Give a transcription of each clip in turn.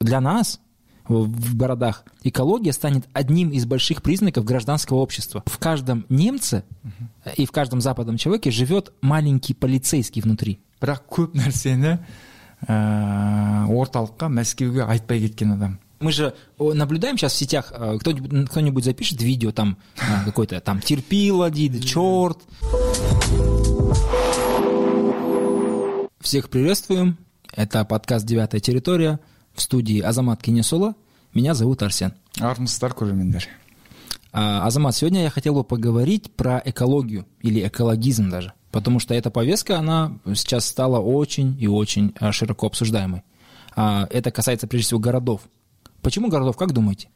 Для нас в городах экология станет одним из больших признаков гражданского общества. В каждом немце и в каждом западном человеке живет маленький полицейский внутри. бірақ көп нәрсені ә, орталыққа мәскеуге айтпай кеткен адам Мы же наблюдаем сейчас в сетях, э, кто-нибудь, кто-нибудь запишет видео, там э, какой-то там терпил один, черт. Всех приветствуем. Это подкаст «Девятая территория» в студии Азамат Кенесола. Меня зовут Арсен. армысыздар көрермендер А, Азамат, сегодня я хотел бы поговорить про экологию или экологизм даже, потому что эта повестка, она сейчас стала очень и очень а, широко обсуждаемой. А, Это касается прежде всего городов. Почему городов, как думаете?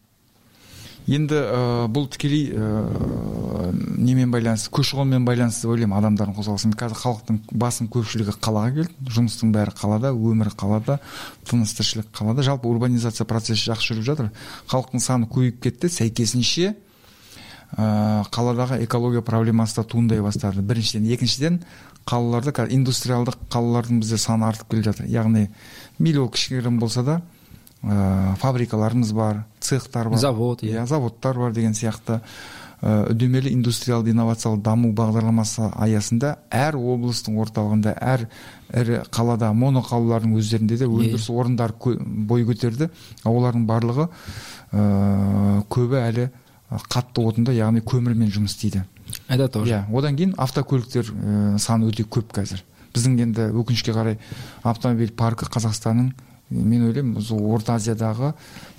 енді ә, бұл тікелей ә, немен байланысты көші қонмен байланысты деп ойлаймын адамдардың қозғалысы қазір халықтың басым көпшілігі қалаға келді жұмыстың бәрі қалада өмірі қалада тыныс тіршілік қалада. Жалпы урбанизация процесі жақсы жүріп жатыр. Халықтың саны көбейіп кетті. Сәйкесінше ә, қаладағы экология проблемасы да туындай бастады. Біріншіден. Екіншіден қалаларда қазір индустриалдық қалалардың бізде саны артып келе жатыр. Яғни мейлі ол кішігірім болса да ә, фабрикаларымыз бар цехтар бар. Завод, иә. иә. заводтар бар деген сияқты. Ә, үдемелі индустриалды инновациялық даму бағдарламасы аясында әр облыстың орталығында әр ірі қалада моноқалалардың өздерінде де өндіріс орындары бой көтерді. Олардың барлығы ә, көбі әлі қатты отында яғни көмірмен жұмыс істейді. Это тоже. иә одан кейін автокөліктер ә, саны өте көп қазір. Біздің енді өкінішке қарай автомобиль паркі қазақстанның мен ойлаймын осы орта азиядағы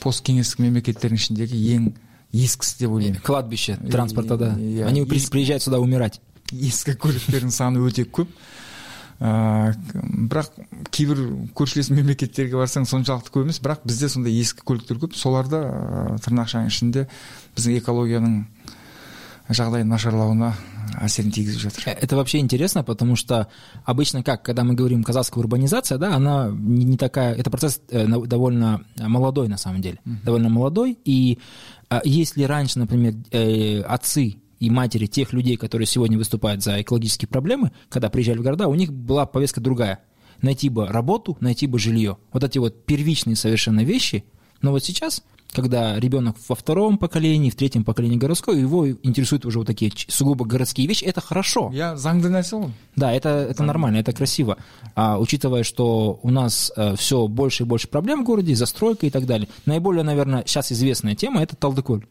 посткеңестік мемлекеттердің ішіндегі ең ескісі деп ойлаймын Кладбище транспорта, да. Они приезжают сюда умирать. ескі көліктердің саны өте көп ә, бірақ кейбір көршілес мемлекеттерге барсаң соншалықты көп емес бірақ бізде сондай ескі көліктер көп соларда ә, тырнақшаның ішінде біздің экологияның жағдайын нашарлауына әсерін тигізіп жатыр Э, Это вообще интересно, потому что обычно как, когда мы говорим казахская урбанизация, да, она не, не такая, это процесс э, на- довольно молодой на самом деле, довольно молодой. И а, если раньше, например, э, отцы и матери тех людей, которые сегодня выступают за экологические проблемы, когда приезжали в города, у них была повестка другая. Найти бы работу, найти бы жилье. Вот эти вот первичные совершенно вещи. Но вот сейчас, когда ребенок во втором поколении, в третьем поколении городской, его интересуют уже вот такие ч- сугубо городские вещи, это хорошо. иә заңды нәрсе ғой Да, это, это нормально, это красиво. А учитывая, что у нас все больше и больше проблем в городе, застройка и так далее. Наиболее, наверное, сейчас известная тема – это Талдыколь.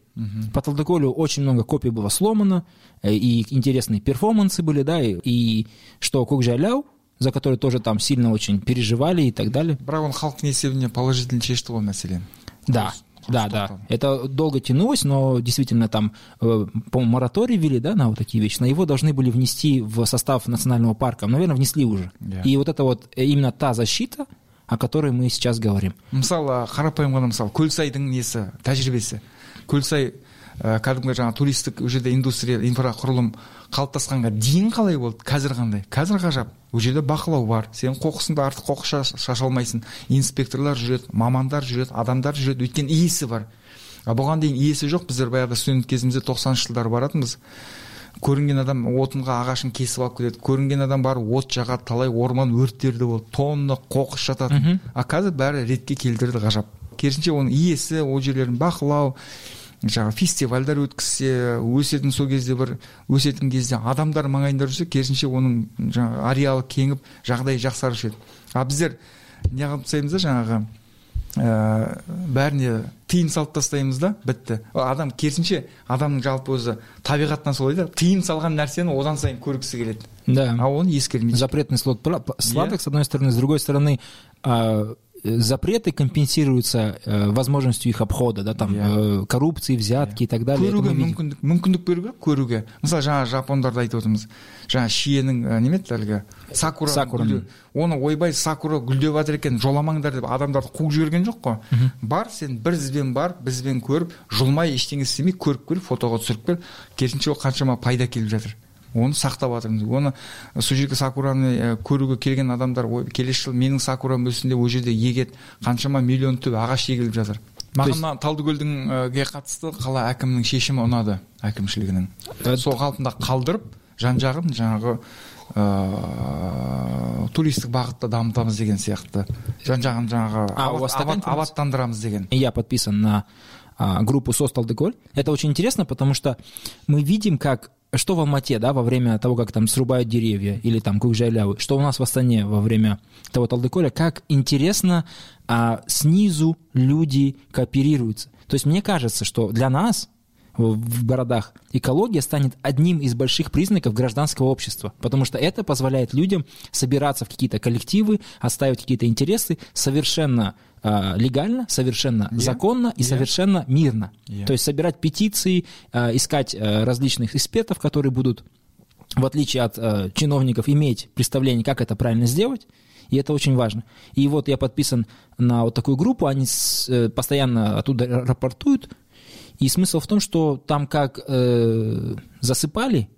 По Талдыколю очень много копий было сломано, э, и интересные перформансы были, да, и, и что Кукжаляу, за который тоже там сильно очень переживали и так далее. бірақ оны халықтың есебіне положительно шешті ғой мәселені Да, да, да. Это долго тянулось, но действительно там, э, по-моему, мораторий ввели, да, на вот такие вещи. Но его должны были внести в состав национального парка. Наверное, внесли уже. Да. И вот это вот э, именно та защита, о которой мы сейчас говорим. мысалы қарапайым ғана мысалы көлсайдың несі тәжірибесі көлсай ә, кәдімгі жаңағы туристік ол жерде индустрия инфрақұрылым қалыптасқанға дейін қалай болды? Қазір қандай? Қазір ғажап. Ол жерде бақылау бар. Сен қоқысыңды артық қоқыс шаш- шаша алмайсың инспекторлар жүреді мамандар жүреді адамдар жүреді. Өйткені иесі бар. А бұған дейін иесі жоқ. Біздер баяғыда студент кезімізде тоқсаныншы жылдары баратынбыз. Көрінген адам отынға ағашын кесіп алып кетеді. Көрінген адам барып от жағады талай орман өрттері де болды тонна қоқыс жататын а қазір бәрі ретке келтірді ғажап. Керісінше оның иесі ол жерлерін бақылау жаңағы фестивальдар өткізсе өсетін сол кезде бір өсетін кезде адамдар маңайында жүрсе керісінше оның жаңағы ареалы кеңіп жағдайы жақсарушы еді. А біздер неғып тастаймыз да жаңағы ә, бәріне тыйым салып тастаймыз да бітті. Ал адам керісінше адамның жалпы өзі табиғатынан солай да тыйым салған нәрсені одан сайын көргісі келеді. Да. а оны ескермейді. Запретный слот сладок, с одной стороны, с другой стороны, запреты компенсируются э, возможностью их обхода, да, там, Иә. э, коррупции, взятки и так далее. Көруге мүмкіндік мүмкіндік беру керек көруге мысалы жаңа жапондарды айтып отырмыз. Жаңа шиенің ә, неме еді әлгі? Сакура гүлдеу. оны ойбай сакура гүлдеп жатыр екен жоламаңдар деп адамдарды қуып жіберген жоқ қой. Бар сен бір ізбен бар бізбен көріп жұлмай ештеңе істемей көріп кел фотоға түсіріп кел. Керісінше ол қаншама пайда келіп жатыр. Оны сақтап жатырмыз. Оны сол жерге сакураны ә, көруге келген адамдар ой келесі жылы менің сакурам өссін деп ол жерде егеді қаншама миллион түп ағаш егіліп жатыр. Маған мына талдыкөлдіңге қатысты қала әкімінің шешімі ұнады әкімшілігінің. Сол қалпында қалдырып жан жағын жаңағы ыыы туристік бағытта дамытамыз деген сияқты. Жан жағын жаңағы абаттандырамыз деген. Я подписан на группу СОС Талдыколь. Это очень интересно, потому что мы видим, как что в Алмате, да, во время того, как там срубают деревья или там Кукжайлявы, что у нас в Астане во время того Талдыколя, как интересно а, снизу люди кооперируются. То есть мне кажется, что для нас в городах экология станет одним из больших признаков гражданского общества, потому что это позволяет людям собираться в какие-то коллективы, оставить какие-то интересы совершенно а, легально, совершенно Yeah. законно и Yeah. совершенно мирно. Yeah. То есть собирать петиции, а, искать а, различных экспертов, которые будут, в отличие от а, чиновников, иметь представление, как это правильно сделать. И это очень важно. И вот я подписан на вот такую группу, они э, постоянно оттуда ра- рапортуют. И смысл в том, что там как э, засыпали,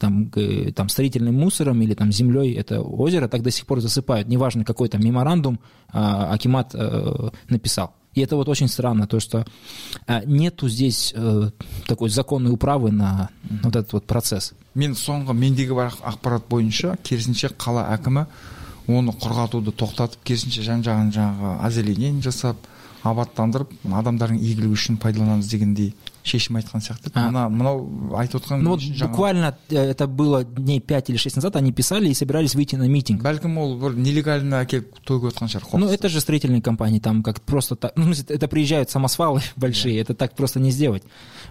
там, э, там строительным мусором или там землей это озеро, так до сих пор засыпают. Неважно, какой там меморандум а, Акимат э, написал. И это вот очень странно, то, что а, нету здесь э, такой законной управы на вот этот вот процесс. мен соңғы мендегі бар ақпарат бойынша керісінше қала әкімі оны құрғатуды тоқтатып керісінше жан жағын жаңағы озеленение жасап абаттандырып адамдардың игілігі үшін пайдаланамыз дегендей шешім айтқан сияқты А. ана мынау айтып отқан Ну вот жаңағы- буквально э, это было дней 5 или 6 назад, они писали и собирались выйти на митинг. бәлкім ол бір нелегально әкеліп төгіп жатқан шығар Ну, қоқысты. это же строительные компании, там как просто так, ну, в смысле, это приезжают самосвалы большие, это так просто не сделать.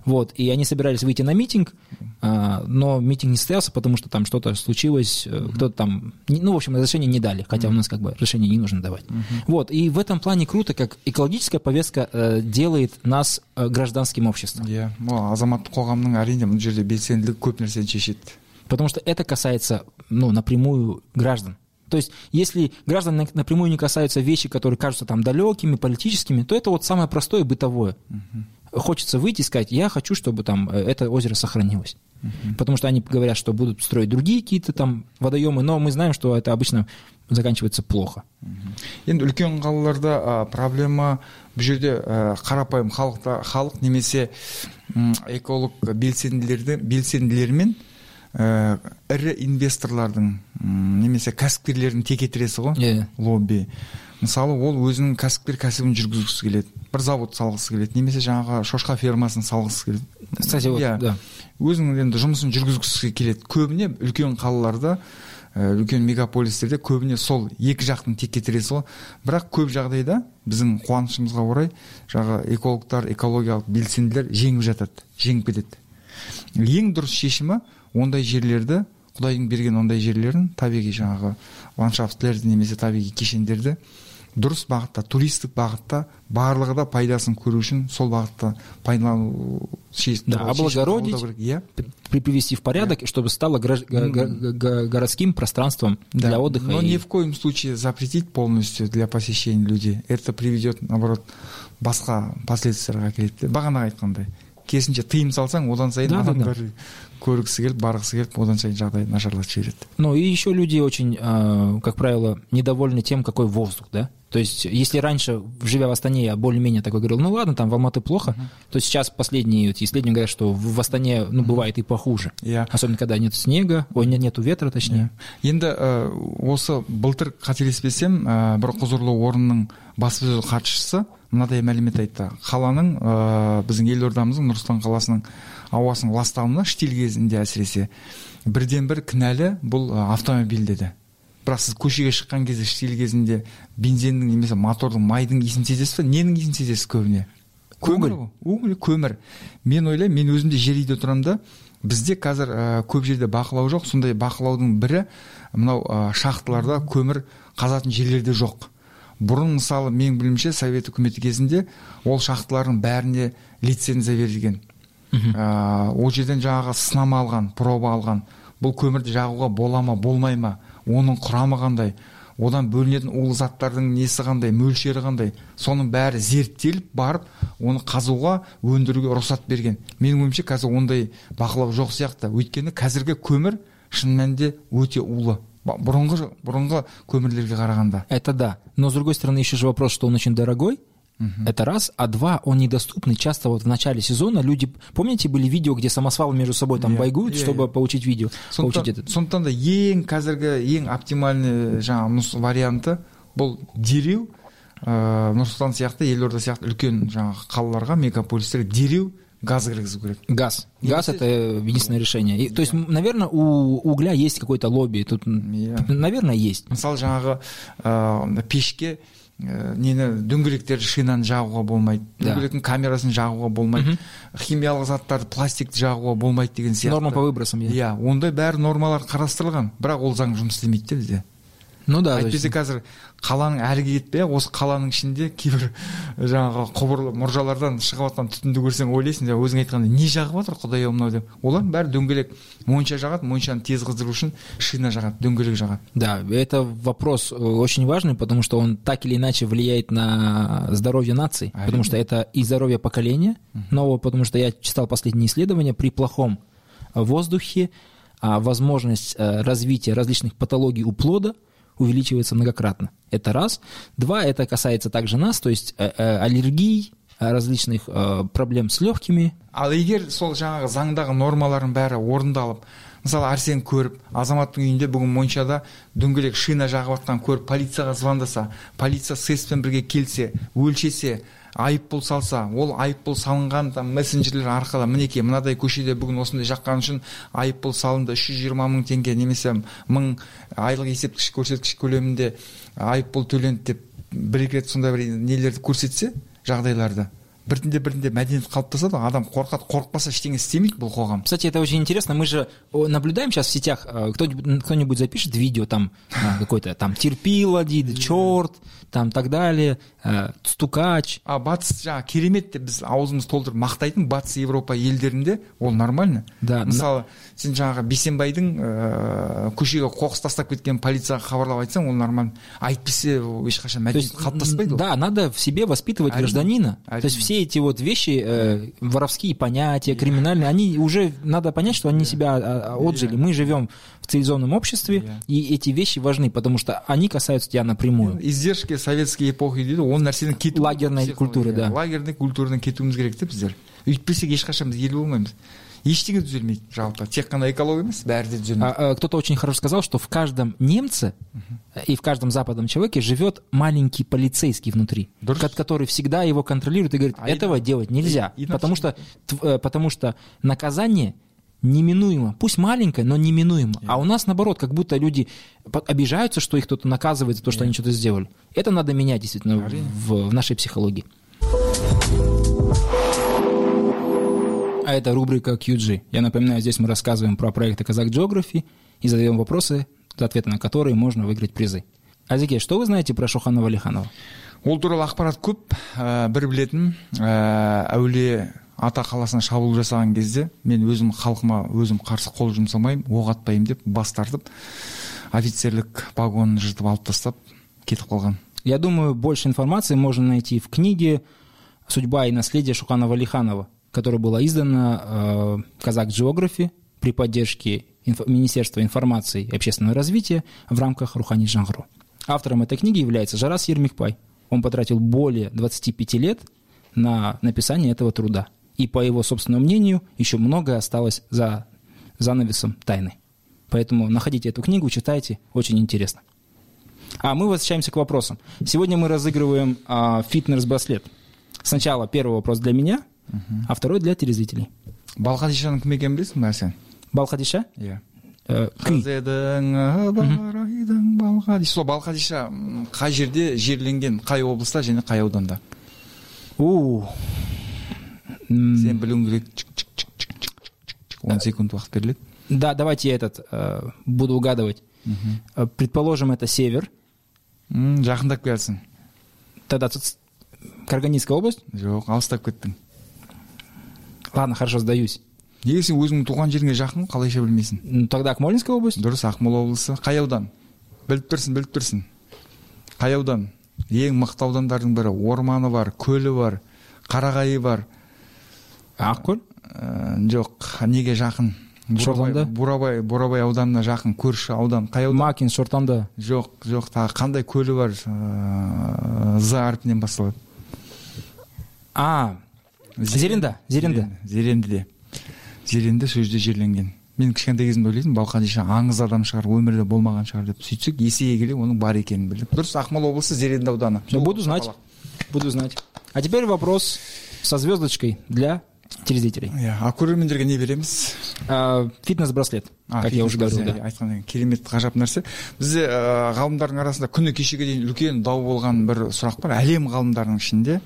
Вот, и они собирались выйти на митинг, а, но митинг не состоялся, потому что там что-то случилось, э, кто-то там, не- ну, в общем, разрешение не дали, хотя у нас как бы разрешение не нужно давать. Вот, и в этом плане круто, как экологическая повестка э, делает нас э, гражданским обществом. иә ол азаматтық қоғамның әрине бұл жерде белсенділігі көп нәрсені шешеді Потому что это касается, ну, напрямую граждан. То есть, если граждан на- напрямую не касаются вещи, которые кажутся там далекими, политическими, то это вот самое простое бытовое. Хочется выйти и сказать, я хочу, чтобы там э, это озеро сохранилось. Потому что они говорят, что будут строить другие какие-то там водоемы, но мы знаем, что это обычно заканчивается плохо. енді үлкен қалаларда а, проблема бұл жерде а, қарапайым халықта халық немесе м, эколог белсенділерді белсенділермен ә, ірі инвесторлардың немесе кәсіпкерлердің текетіресі ғой Иә. лобби мысалы ол өзінің кәсіпкер кәсібін жүргізгісі келеді бір завод салғысы келеді немесе жаңағы шошқа фермасын салғысы келеді Кстати, вот, Иә. да. өзінің енді жұмысын жүргізгісі келеді көбіне үлкен қалаларда ә, үлкен мегаполистерде көбіне сол екі жақтың текетіресі ғой бірақ көп жағдайда біздің қуанышымызға орай жаңағы экологтар экологиялық белсенділер жеңіп жатады жеңіп кетеді ең дұрыс шешімі ондай жерлерді құдайдың берген ондай жерлерін табиғи жаңағы ландшафтілерді немесе табиғи кешендерді дұрыс бағытта туристік бағытта барлығы да пайдасын көру үшін сол бағытта пайдалану Да, облагородить. иә. При- привести в порядок, чтобы стало городским пространством Да, для отдыха. но и- ни в коем случае запретить полностью для посещения людей. Это приведет наоборот басқа последствияларға әкеледі бағана айтқандай керісінше тыйым салсаң одан сайын Да, да, да. адамдар көргісі келіп барғысы келіп одан сайын жағдай нашарлап жібереді Ну и еще люди очень, а, как правило, недовольны тем, какой воздух, да? То есть, если раньше, живя в Астане, я более-менее такой говорил, ну ладно, там в Алматы плохо, то сейчас последние вот исследования говорят, что в Астане, ну, бывает и похуже. иә Особенно, когда нет снега, ой, нет, нету ветра, точнее. енді ә, осы былтыр қателеспесем ә, бір құзырлы орынның баспасөз хатшысы мынадай мәлімет айтты. Қаланың ә, біздің елордамыздың нұр сұлтан қаласының ауасының ластауына штиль кезінде әсіресе бірден бір кінәлі бұл ә, автомобиль деді. Бірақ сіз көшеге шыққан кезде штиль кезінде бензиннің немесе мотордың майдың иісін сезесіз ба ненің иісін сезесіз көбіне? Көмір. Уголь көмір. Мен ойлаймын мен өзім де жер үйде тұрамын да. Бізде қазір ә, көп жерде бақылау жоқ. Сондай бақылаудың бірі мынау ә, шахталарда көмір қазатын жерлерде жоқ. Бұрын мысалы менің білуімше совет үкіметі кезінде ол шахталардың бәріне лицензия берілген. Ә, ол жерден жаңағы сынама алған проба алған. Бұл көмірді жағуға бола ма болмай ма? Оның құрамы қандай? Одан бөлінетін улы заттардың несі қандай? Мөлшері қандай? Соның бәрі зерттеліп барып оны қазуға өндіруге рұқсат берген. Менің ойымша қазір ондай бақылау жоқ сияқты. Өйткені қазіргі көмір шын мәнінде өте улы. Бұрынғы бұрынғы көмірлерге қарағанда Это да. Но, с другой стороны, еще же вопрос, что он очень дорогой, Это раз. А два, он недоступный. Часто вот в начале сезона люди... Помните, были видео, где самосвалы между собой там Иә, байгуют, иә, чтобы получить видео, получить сондықтан этот? сондықтан да ең қазіргі ең оптимальный жаңағы варианты бұл дереу ыыы нұр сұлтан сияқты елорда сияқты үлкен жаңағы қалаларға мегаполистерге дереу газ кіргізу керек Газ. Газ это единственное решение. И, то есть, наверное, у угля есть какое-то лобби. Тут, наверное, есть. мысалы жаңағы ыыы пешке ә, нені дөңгелектерді шинаны жағуға болмайды дөңгелектің камерасын жағуға болмайды химиялық заттарды пластикті жағуға болмайды деген сияқты Норма по выбросам. иә. иә ондай бәрі нормалар қарастырылған бірақ ол заң жұмыс істемейді де бізде Ну да. то есть- әйтпесе қазір қаланың әріге кетпей ақ осы қаланың ішінде кейбір жаңағы құбырлы мұржалардан шығып жатқан түтінді көрсең ойлайсың жаңа өзің айтқандай не жағып жатыр құдай ау мынау деп олардың бәрі дөңгелек монша жағады моншаны тез қыздыру үшін шина жағады дөңгелек жағады Да, это вопрос э, очень важный, потому что он так или иначе влияет на здоровье нации, А потому что это и здоровье поколения нового, потому что я читал последние исследования, при плохом воздухе а, возможность э, развития различных патологий у плода увеличивается многократно. Это раз. Два, это касается также нас, то есть э, э, аллергий, э, различных э, проблем с легкими. ал егер сол жаңағы заңдағы нормалардың бәрі орындалып мысалы әрсен көріп азаматтың үйінде бүгін моншада дөңгелек шина жағып жатқанын көріп полицияға звондаса полиция сэспен бірге келсе өлшесе айыппұл салса ол айыппұл салынған там мессенджерлер арқылы мінекей мынадай көшеде бүгін осындай жаққан үшін айыппұл салынды үш жүз жиырма мың теңге немесе мың айлық есептегіш көрсеткіш көлемінде айыппұл төленді деп бір екі рет сондай бір нелерді көрсетсе жағдайларды. Біртіндеп біртіндеп мәдениет қалыптасады ғой адам қорқады. Қорықпаса ештеңе істемейді бұл қоғам. Кстати, это очень интересно. Мы же наблюдаем сейчас в сетях, э, кто-нибудь, кто-нибудь запишет видео, там э, какой-то там терпила дейді, черт, там так далее, э, стукач. а батыс жаңағы керемет деп біз аузымызды толтырып мақтайтын батыс еуропа елдерінде ол нормально. Да, мысалы сен жаңағы бейсенбайдың ыыы көшеге қоқыс тастап кеткен полицияға хабарлап айтсаң ол нормально. Әйтпесе ешқашан То мәдениет қалыптаспайды да, надо в себе воспитывать гражданина. То есть все эти вот вещи, э, воровские понятия, криминальные, они уже, надо понять, что они себя а, а, отжили. Мы живем в цивилизованном обществе, Yeah. и эти вещи важны, потому что они касаются тебя напрямую. издержки советский эпохи дейді ол нәрседен кету Лагерной Психология. культуры, да. лагерный культурадан кетуіміз керек те біздер өйтпесек ешқашан біз ел болмаймыз ештеңе түзелмейді жалпы тек қана экология емес бәрі де түзелмейді А, а, Кто-то очень хорошо сказал, что в каждом немце э, и в каждом западном человеке живет маленький полицейский внутри, Дурс. ко- который всегда его контролирует и говорит, А этого и- делать нельзя, и- и потому, вообще- что, тв- э, потому что наказание неминуемо, пусть маленькое, но неминуемо. А у нас наоборот, как будто люди по- обижаются, что их кто-то наказывает за то, что они что-то сделали. Это надо менять действительно Арина. в, в нашей психологии. А это рубрика QG. Я напоминаю, здесь мы рассказываем про проекты Казак Geography и задаем вопросы, за ответы на которые можно выиграть призы. Азике, что вы знаете про Шуханова Алиханова? ол туралы ақпарат көп ә, бір білетінім ә, әулие ата қаласына шабуыл жасаған кезде мен өзім халқыма өзім қарсы қол жұмсамаймын оқ атпаймын деп бас тартып офицерлік погонын жыртып алып тастап кетіп қалған Я думаю, больше информации можно найти в книге «Судьба и наследие Шуханова Алиханова», которая была издана э, Казак Geography при поддержке Министерства информации и общественного развития в рамках Рухани Жангру. Автором этой книги является Жарас Ермикпай. Он потратил более 25 лет на написание этого труда. И по его собственному мнению, еще многое осталось за занавесом тайны. Поэтому находите эту книгу, читайте, очень интересно. А мы возвращаемся к вопросам. Сегодня мы разыгрываем а, фитнес-браслет. Сначала первый вопрос для меня, а второй для телезрителей. балқадишаның кім екенін білесің бе сен Балхадиша? иә күй. балқадиша сол балқадиша қай жерде жерленген қай облыста және қай ауданда У. Сен білуің керек он секунд уақыт беріледі Да, давайте я этот э, буду угадывать. Э, Предположим, это север. Жақындап келсің Тогда Карганинская область. жоқ алыстап кеттің Ладно, хорошо, сдаюсь. неге сен өзіңнің туған жеріңе жақын қалайша білмейсің? М, Тогда Акмолинская область. дұрыс ақмола облысы. Қай аудан? Біліп тұрсың біліп тұрсың қай аудан? Ең мықты аудандардың бірі. Орманы бар көлі бар қарағайы бар. Ақкөл. Ә, жоқ неге жақын? Шортанды? бурабай бурабай ауданына жақын көрші аудан. Қай аудан? Макин, Шортанды. жоқ жоқ тағы қандай көлі бар? Ыыы з әрпінен басталады. А зеренда зеренді зерендіде зеренді сол жерде жерленген. Мен кішкентай кезімде ойлайтынмын балқадиша аңыз адам шығар өмірде болмаған шығар деп. Сөйтсек есейе келе оның бар екенін білдік. Дұрыс ақмола облысы зеренді ауданы. Буду знать. Буду знать. А теперь вопрос со звездочкой для телезрителей. Иә а көрермендерге не береміз? А, фитнес-браслет А, как я уже фитнес говорил иә, да айтқаннан кейін керемет ғажап нәрсе. Бізде ғалымдардың арасында күні кешеге дейін үлкен дау болған бір сұрақ бар. Әлем ғалымдарының ішінде.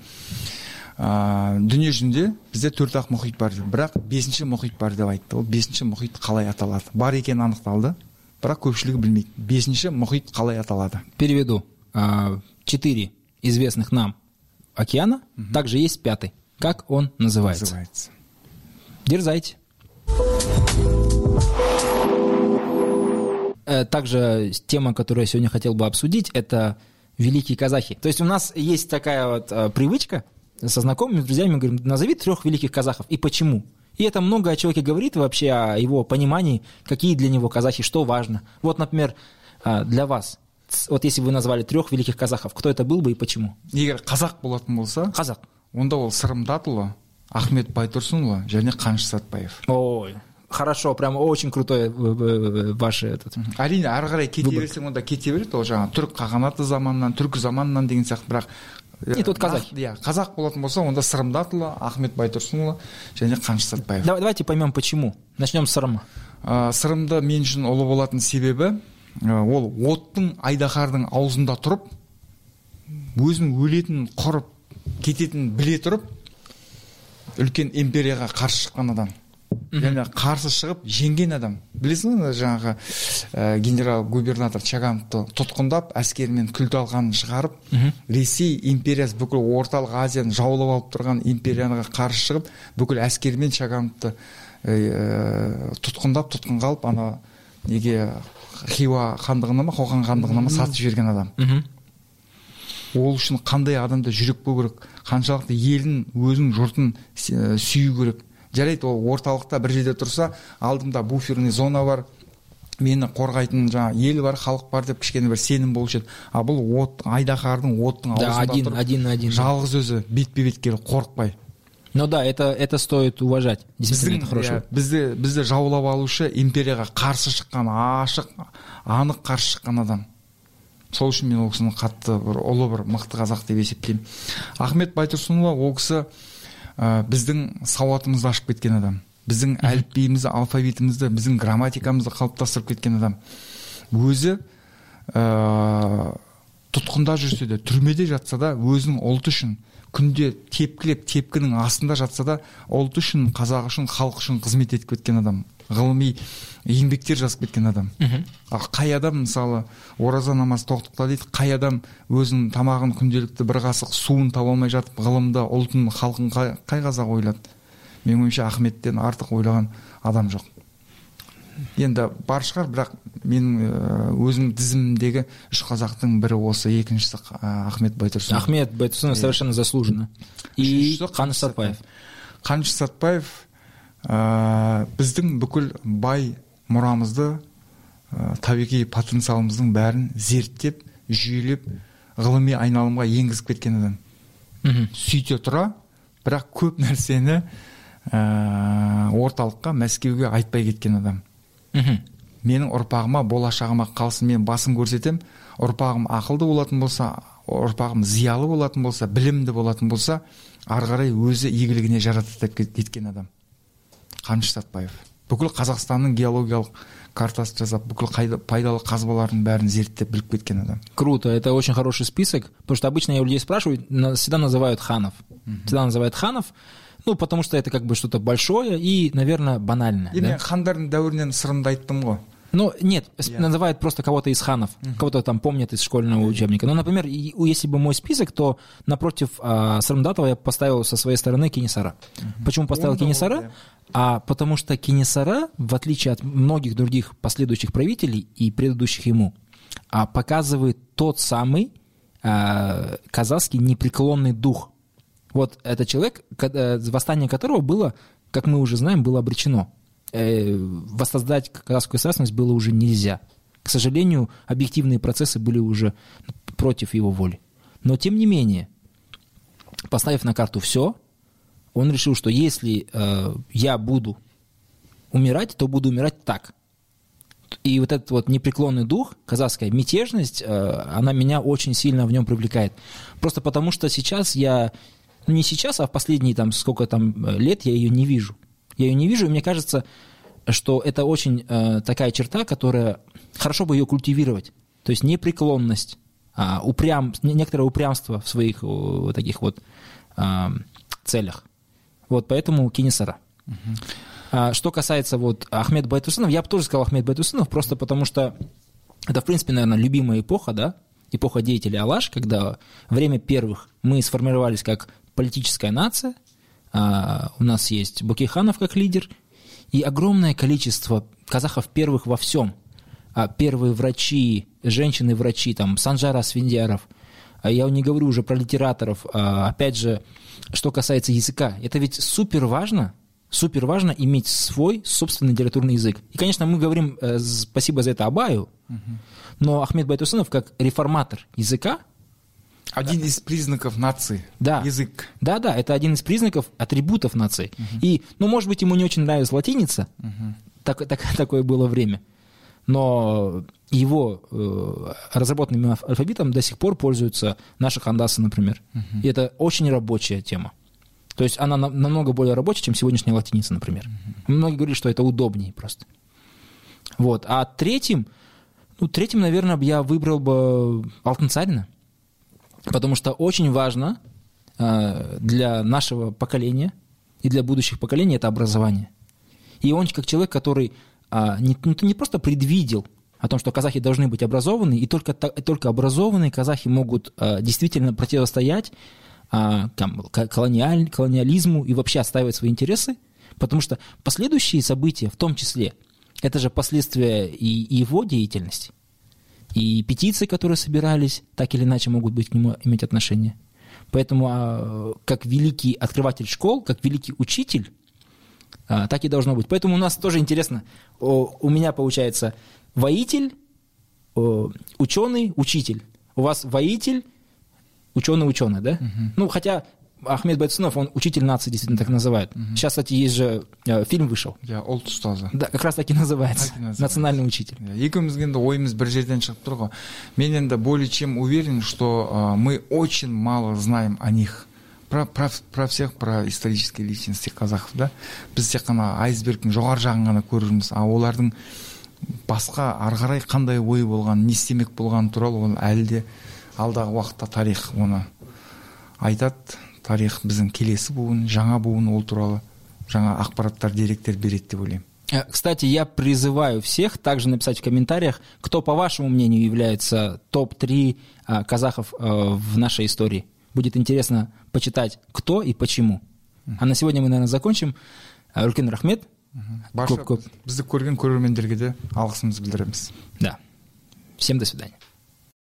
ә, дүние жүзінде бізде төрт ақ мұхит бар дейді бірақ бесінші мұхит бар деп айтты ол бесінші мұхит қалай аталады бар екені анықталды бірақ көпшілігі білмейді бесінші мұхит қалай аталады переведу А, четыре известных нам океана также есть пятый как он называется называется Дерзайте. Э, Также тема, которую я сегодня хотел бы обсудить, это великие казахи. То есть у нас есть такая вот э, привычка со знакомыми, с друзьями, говорим, назови трех великих казахов и почему. И это много о человеке говорит вообще, о его понимании, какие для него казахи, что важно. Вот, например, э, для вас, ц- вот если вы назвали трех великих казахов, кто это был бы и почему? егер қазақ болатын болса Казах. онда ол сырымдатұлы ахмет байтұрсынұлы және қаныш сәтбаев Ой, хорошо, прям очень крутой э, э, ваше этот. әрине ары қарай кете берсең онда кете береді ол жаңағы түрік қағанаты заманынан түркі заманынан деген сияқты бірақ Не, тут казахи. иә қазақ болатын болса онда сырымдатұлы ахмет байтұрсынұлы және қаныш сәтбаев Давай- Давайте поймем почему. Начнем с Сарма. ә, сырымды мен үшін ұлы болатын себебі ол оттың айдаһардың аузында тұрып өзінің өлетінін құрып кететінін біле тұрып үлкен империяға қарсы шыққан адам және қарсы шығып жеңген адам. Білесің ғой жаңағы ә, генерал губернатор чагановты тұтқындап әскерімен күл талқанын шығарып ресей империясы бүкіл орталық азияны жаулап алып тұрған империяға қарсы шығып бүкіл әскерімен чагановты ә, тұтқындап тұтқынға алып ана неге хиуа хандығына ма қоқан хандығына ма сатып жіберген адам. Ол үшін қандай адамда жүрек болу керек? Қаншалықты елін өзінің жұртын сүю керек? Жарайды ол орталықта бір жерде тұрса алдымда буферный зона бар мені қорғайтын жаңа ел бар халық бар деп кішкене бір сенім болушы еді а бұл от айдаһардың оттың Да, аузында один- тұрып один один, да. жалғыз өзі бетпе бет келіп қорықпай Ну да, это, это стоит уважать. Действительно, біздің это хорошо. иә, бізді бізді жаулап алушы империяға қарсы шыққан ашық анық қарсы шыққан адам сол үшін мен ол кісіні қатты бір ұлы бір мықты қазақ деп есептеймін ахмет байтұрсынұлы ол кісі ә, біздің сауатымызды ашып кеткен адам біздің әліпбиімізді алфавитімізді біздің грамматикамызды қалыптастырып кеткен адам. Өзі ә, тұтқында жүрсе де түрмеде жатса да өзінің ұлты үшін күнде тепкілеп тепкінің астында жатса да ұлты үшін қазақ үшін халық үшін қызмет етіп кеткен адам. Ғылыми еңбектер жазып кеткен адам. Ал қай адам мысалы ораза намаз тоқтықта дейді қай адам өзінің тамағын күнделікті бір қасық суын таба алмай жатып ғылымды ұлтын халқын қай, қай қазақ ойлады? Менің ойымша ахметтен артық ойлаған адам жоқ. Енді бар шығар бірақ менің ә, өзімнің тізімімдегі үш қазақтың бірі осы екіншісі ә, ахмет байтұрсынов. Ахмед Байтурсынов совершенно заслуженно. И Каныш Сатпаев. қаныш сәтбаев ә, біздің бүкіл бай мұрамызды ә, табиғи потенциалымыздың бәрін зерттеп жүйелеп ғылыми айналымға енгізіп кеткен адам Мгм. сөйте тұра бірақ көп нәрсені ә, орталыққа мәскеуге айтпай кеткен адам Мгм. менің ұрпағыма болашағыма қалсын мен басын көрсетем ұрпағым ақылды болатын болса ұрпағым зиялы болатын болса білімді болатын болса ары қарай өзі игілігіне жаратады деп кет- кеткен адам қаныш сәтбаев бүкіл қазақстанның геологиялық картасын жасап бүкіл қайда- пайдалы қазбалардың бәрін зерттеп біліп кеткен адам Круто, это очень хороший список, потому что обычно я у людей спрашиваю, на- всегда называют ханов. Всегда называют ханов, ну, потому что это как бы что-то большое и, наверное, банальное. енді да? мен хандардың дәуірінен сырымды айттым ғой Ну, нет, Я. называют просто кого-то из ханов, кого-то там помнят из школьного учебника. Ну, например, если бы мой список, то напротив а, Сармдатова я поставил со своей стороны Кенесара. Почему поставил Он Кенесара? да. А потому что Кенесара, в отличие от многих других последующих правителей и предыдущих ему, а, показывает тот самый а, казахский непреклонный дух. Вот это человек, э, восстание которого было, как мы уже знаем, было обречено. Э, Воссоздать казахскую государственность было уже нельзя. К сожалению, объективные процессы были уже против его воли. Но тем не менее, поставив на карту все, он решил, что если э, я буду умирать, то буду умирать так. И вот этот вот непреклонный дух, казахская мятежность, э, она меня очень сильно в нем привлекает. Просто потому что сейчас я, ну не сейчас, а в последние там сколько там лет я ее не вижу. Я ее не вижу, и мне кажется, что это очень э, такая черта, которая хорошо бы ее культивировать. То есть непреклонность, а, упрям, некоторое упрямство в своих вот таких вот а, целях. Вот поэтому Кинесара. Угу. А, что касается вот Ахмед Байтусынов, я бы тоже сказал Ахмед Байтусынов, просто потому что это, в принципе, наверное, любимая эпоха, да, эпоха деятелей Алаш, когда время первых мы сформировались как политическая нация, а, у нас есть Бакиханов как лидер, и огромное количество казахов первых во всем. А первые врачи, женщины-врачи, там, Санжара Свиндиаров, а я не говорю уже про литераторов, а, опять же, что касается языка, это ведь супер важно, супер важно иметь свой собственный литературный язык. И, конечно, мы говорим э, спасибо за это Абаю, угу. но Ахмед Байтусынов как реформатор языка, один из признаков нации. Да. Язык. Да, да, это один из признаков, атрибутов нации. Угу. И, ну, может быть, ему не очень нравилась латиница, угу. так, так, такое было время, но его э, разработанным алфавитом до сих пор пользуются наши хандасы, например. Угу. И это очень рабочая тема. То есть она на, намного более рабочая, чем сегодняшняя латиница, например. Угу. Многие говорят, что это удобнее просто. Вот. А третьим, ну, третьим, наверное, я выбрал бы Алтын Царина. Потому что очень важно э, для нашего поколения и для будущих поколений это образование. И он как человек, который а, не, ну, не просто предвидел о том, что казахи должны быть образованы, и только, только образованные казахи могут а, действительно противостоять а, колониаль, колониализму и вообще отстаивать свои интересы, потому что последующие события, в том числе, это же последствия и его деятельности. И петиции, которые собирались, так или иначе могут быть к нему иметь отношение. Поэтому а, как великий открыватель школ, как великий учитель, а, так и должно быть. Поэтому у нас тоже интересно. У меня получается воитель, ученый, учитель. У вас воитель, ученый, ученый, да? Угу. Ну, хотя Ахмед Байтсунов, он учитель нации, действительно так называют. Угу. Сейчас, кстати, есть же э, фильм вышел. Я ол ұстазы. Да, как раз таки называется. называется. Национальный учитель. екеумізге енді ойымыз бір жерден шығып тұр ғой мен енді более чем уверен что uh, мы очень мало знаем о них про, про, про всех про исторические личности казахов да біз тек қана айсбергтің жоғары жағын ғана а олардың басқа ары қарай қандай ой болғанын не істемек болғаны туралы ол әлі де алдағы уақытта тарих оны айтады тарих біздің келесі буын жаңа буын ол туралы жаңа ақпараттар деректер береді деп ойлаймын э, Кстати, я призываю всех также написать в комментариях, кто, по вашему мнению, является топ-3 а, казахов а, в нашей истории. Будет интересно почитать, кто и почему. А на сегодня мы, наверное, закончим. Үлкен рахмет. барша бізді көрген көрермендерге де алғысымызды білдіреміз да всем до свидания